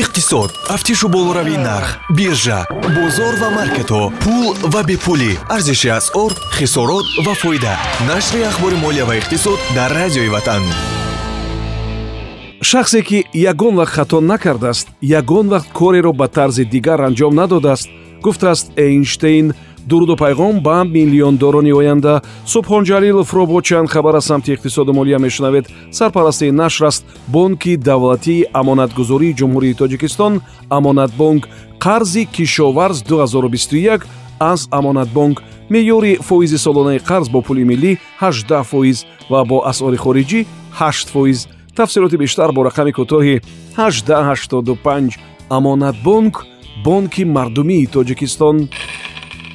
иқтисод тафтишу болоравии нарх биржа бозор ва маркетҳо пул ва бепулӣ. Арзиши асъор хисорот ва фоида. Нашри ахбори молия ва иқтисод дар радиои ватан. Шахсе ки ягон вақт хато накардааст ягон вақт кореро ба тарзи дигар анҷом надодааст гуфтааст эйнштейн дуруду пайғом ба миллиондорони оянда субҳон ҷалиловро бо чанд хабар аз самти иқтисоду молия мешунавед. Сарпарасти нашр аст бонки давлатии амонатгузории ҷумҳурии тоҷикистон амонатбонк қарзи кишоварз 2021 аз амонатбонк меъёри фоизи солонаи қарз бо пули миллӣ 18 фоиз ва бо асъори хориҷӣ 8 фоиз. Тафсилоти бештар бо рақами кӯтоҳи 1885 амонатбонк бонки мардумии тоҷикистон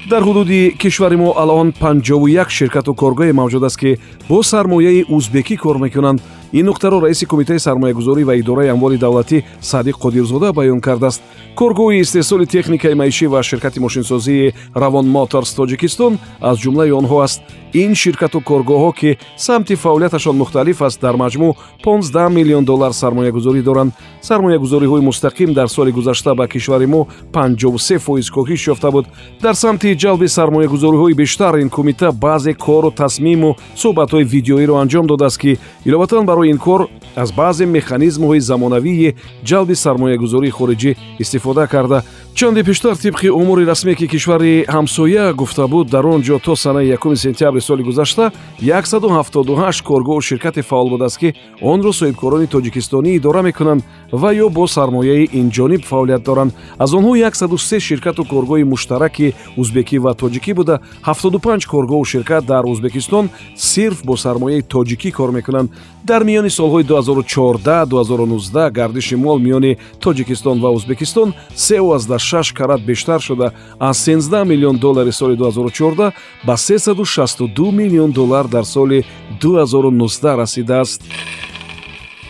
дар ҳудуди кишвари мо алон 51 ширкату коргоҳе мавҷуд аст ки бо сармояи узбекӣ кор мекунанд ин нуқтаро раиси кумитаи сармоягузорӣ ва идораи амволи давлатӣ садиқ қодирзода баён кардааст. Коргоҳи истеҳсоли техникаи маишӣ ва ширкати мошинсозии равон моторс тоҷикистон аз ҷумлаи онҳо аст. Ин ширкату коргоҳҳо ки самти фаъолияташон мухталиф аст дар маҷмӯъ 15 миллион доллар сармоягузорӣ доранд. Сармоягузориҳои мустақим дар соли гузашта ба кишвари мо 53 фоиз коҳиш ёфта буд. Дар самти ҷалби сармоягузориҳои бештар ин кумита баъзе кору тасмиму суҳбатҳои видеоиро анҷом додааст ки иловатан барои ин кор аз баъзе механизмҳои замонавии ҷалби сармоягузории хориҷӣ истифода карда. Чанде пештар тибқи умури расмие ки кишвари ҳамсоя гуфта буд дар он ҷо то санаи 1 сентябри соли гузашта 178 коргоҳу ширкате фаъол будааст ки онро соҳибкорони тоҷикистонӣ идора мекунанд ва ё бо сармояи инҷониб фаъолият доранд. Аз онҳо 103 ширкату коргоҳи муштараки узбекӣ ва тоҷикӣ буда. 75 коргоҳу ширкат дар узбекистон сирф бо сармояи тоҷикӣ кор мекунанд дар миёни солҳои 2014-2019 гардиши мол миёни тоҷикистон ва узбекистон 36 карат бештар шуда. Аз 13 миллион доллари соли 2014 ба 362 миллион доллар дар соли 2019 расидааст.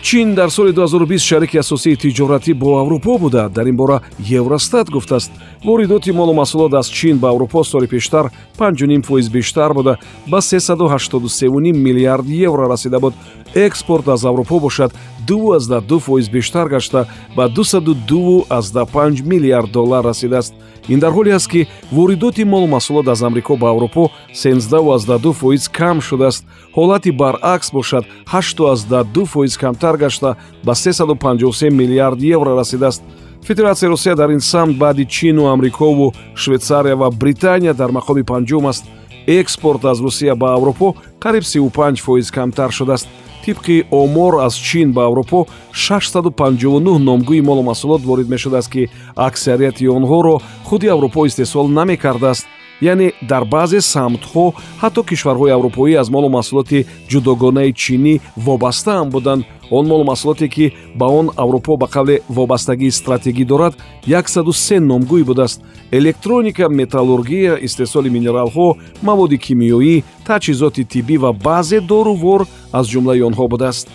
Чин дар соли 2020 шарики асосии тиҷоратӣ бо аврупо буда. Дар ин бора евростат гуфтааст. Воридоти молу маҳсулот аз чин ба аврупо соли пештар 5 фоиз бештар буда. Ба 383 миллиард евро расида буд экспорт аз аврупо бошад 22 фоиз бештар гашта ба 2225 миллиард доллар расидааст. Ин дар ҳоле аст ки воридоти молу маҳсулот аз амрико ба аврупо 172 фоиз кам шудааст. Ҳолати баръакс бошад 82 фоиз камтар гашта ба 353 миллиард евро расидааст. Федератсияи русия дар ин самт баъди чину амрикову швейтсария ва британия дар мақоми панҷум аст. Экспорт аз русия ба аврупо қариб 35 фоиз камтар шудааст тибқи омор аз чин ба аврупо 659 номгӯи молу маҳсулот ворид мешудааст ки аксарияти онҳоро худи аврупо истеҳсол намекардааст яъне дар баъзе самтҳо ҳатто кишварҳои аврупоӣ аз молу маҳсулоти ҷудогонаи чинӣ вобастаам буданд. Он молу маҳсулоте ки ба он аврупо ба қавле вобастагии стратегӣ дорад 103 номгӯй будааст. Электроника металлургия истеҳсоли минералҳо маводи кимиёӣ таҷҳизоти тиббӣ ва баъзе дорувор аз ҷумлаи онҳо будааст.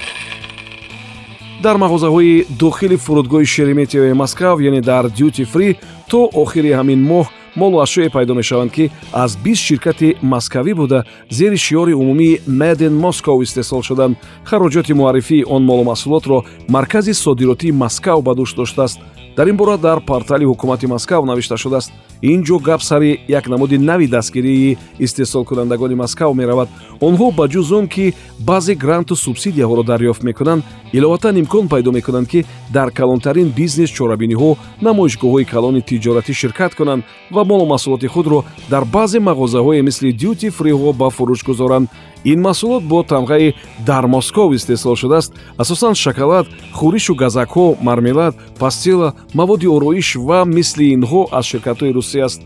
Дар мағозаҳои дохили фурудгоҳи шереметиёи москав яъне дар дюти фри то охири ҳамин моҳ молу ашёе пайдо мешаванд ки аз бист ширкати москавӣ буда зери шиёри умумии меден москов истеҳсол шуданд. Хароҷоти муаррифии он молу маҳсулотро маркази содиротии москав ба дӯш доштааст. Дар ин бора дар портали ҳукумати москав навишта шудааст ин ҷо гап сари як намуди нави дастгирии истеҳсолкунандагони москав меравад. Онҳо ба ҷуз он ки баъзе гранту субсидияҳоро дарёфт мекунанд иловатан имкон пайдо мекунанд ки дар калонтарин бизнес чорабиниҳо намоишгоҳҳои калони тиҷоратӣ ширкат конанд ва молу маҳсулоти худро дар баъзе мағозаҳое мисли дюти фриҳо ба фурӯш гузоранд. Ин маҳсулот бо тамғаи дар москов истеҳсол шудааст. Асосан шоколад хӯришу газакҳо мармелад пастила маводи ороиш ва мисли инҳо аз ширкатҳои русия аст.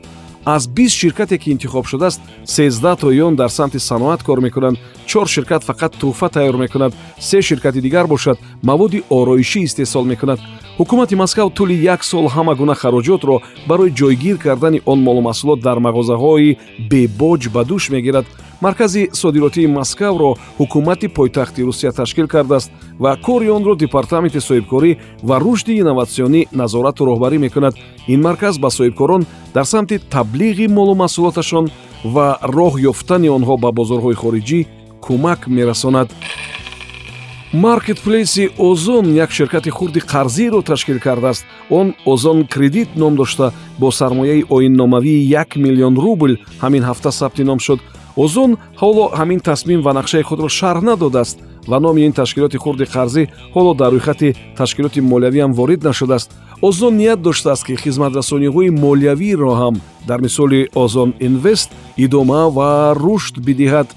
Аз бист ширкате ки интихоб шудааст сездаҳ тои он дар самти саноат кор мекунанд. Чор ширкат фақат тӯҳфа тайёр мекунад. Се ширкати дигар бошад маводи ороишӣ истеҳсол мекунад. Ҳукумати москав тӯли як сол ҳама гуна хароҷотро барои ҷойгир кардани он молумаҳсулот дар мағозаҳои бебоҷ ба дӯш мегирад маркази содиротии москавро ҳукумати пойтахти русия ташкил кардааст ва кори онро департаменти соҳибкорӣ ва рушди инноватсионӣ назорату роҳбарӣ мекунад. Ин марказ ба соҳибкорон дар самти таблиғи молу маҳсулоташон ва роҳ ёфтани онҳо ба бозорҳои хориҷӣ кӯмак мерасонад. Маркетплейси озон як ширкати хурди қарзиро ташкил кардааст. Он озон кредит ном дошта бо сармояи оинномавии як миллион рубл ҳамин ҳафта сабти ном шуд озон ҳоло ҳамин тасмим ва нақшаи худро шарҳ надодааст. Ва номи ин ташкилоти хурди қарзӣ ҳоло дар рӯйхати ташкилоти молиявиам ворид нашудааст. Озон ният доштааст ки хизматрасониҳои молиявиро ҳам дар мисоли озон инвест идома ва рушд бидиҳад.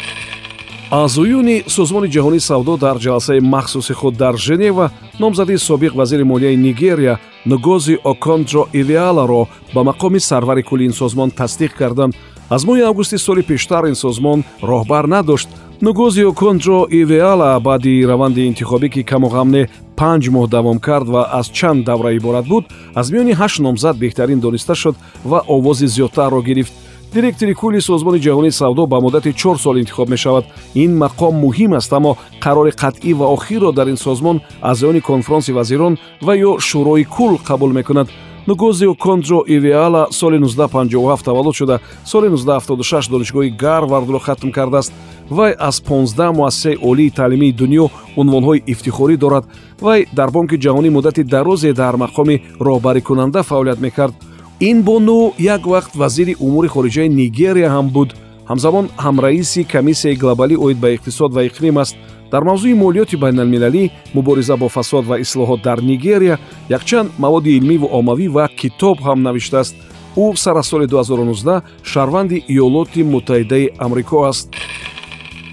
Аъзоёни созмони ҷаҳонии савдо дар ҷаласаи махсуси худ дар женева номзадии собиқ вазири молияи нигерия нугози оконҷо ивиаларо ба мақоми сарвари кулли ин созмон тасдиқ карданд аз моҳи августи соли пештар ин созмон роҳбар надошт. Нугози оконҷо ивиала баъди раванди интихобӣ ки камуғамне панҷ моҳ давом кард ва аз чанд давра иборат буд аз миёни ҳашт номзад беҳтарин дониста шуд ва овози зиёдтарро гирифт. Директори кулли созмони ҷаҳонии савдо ба муддати чор сол интихоб мешавад. Ин мақом муҳим аст аммо қарори қатъӣ ва охирро дар ин созмон аъзоёни конфронси вазирон ва ё шӯрои кул қабул мекунад нугозио конҷо ивиала соли 1957 таваллуд шуда. Соли 1976 донишгоҳи гарвардро хатм кардааст. Вай аз 15 муассисаи олии таълимии дунё унвонҳои ифтихорӣ дорад. Вай дар бонки ҷаҳонӣ муддати дарозе дар мақоми роҳбарикунанда фаъолият мекард. Ин бону як вақт вазири умури хориҷаи нигерия ҳам буд. Ҳамзамон ҳамраиси комиссияи глобалӣ оид ба иқтисод ва иқлим аст дар мавзӯи молиёти байналмилалӣ мубориза бо фасод ва ислоҳот дар нигерия якчанд маводи илмиву оммавӣ ва китоб ҳам навиштааст. Ӯ сар аз соли 2019 шаҳрванди иёлоти муттаҳидаи амрико аст.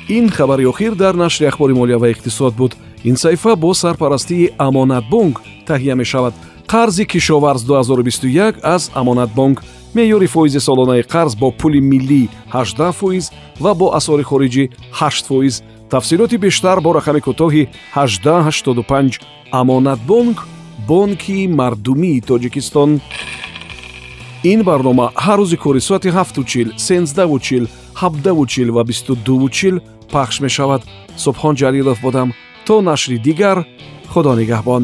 Ин хабари охир дар нашри ахбори молия ва иқтисод буд. Ин саҳифа бо сарпарастии амонатбонк таҳия мешавад. Қарзи кишоварз 2021 аз амонатбонк меъёри фоизи солонаи қарз бо пули миллӣ 18 фоиз ва бо асъори хориҷӣ 8 фоиз тафсилоти бештар бо рақами кӯтоҳи 1885 амонатбонк бонки мардумии тоҷикистон. Ин барнома ҳар рӯзи кори соати 7чил 1сенздаучил 7давучил ва 22чил пахш мешавад. Субҳон ҷалилов будам то нашри дигар худо нигаҳбон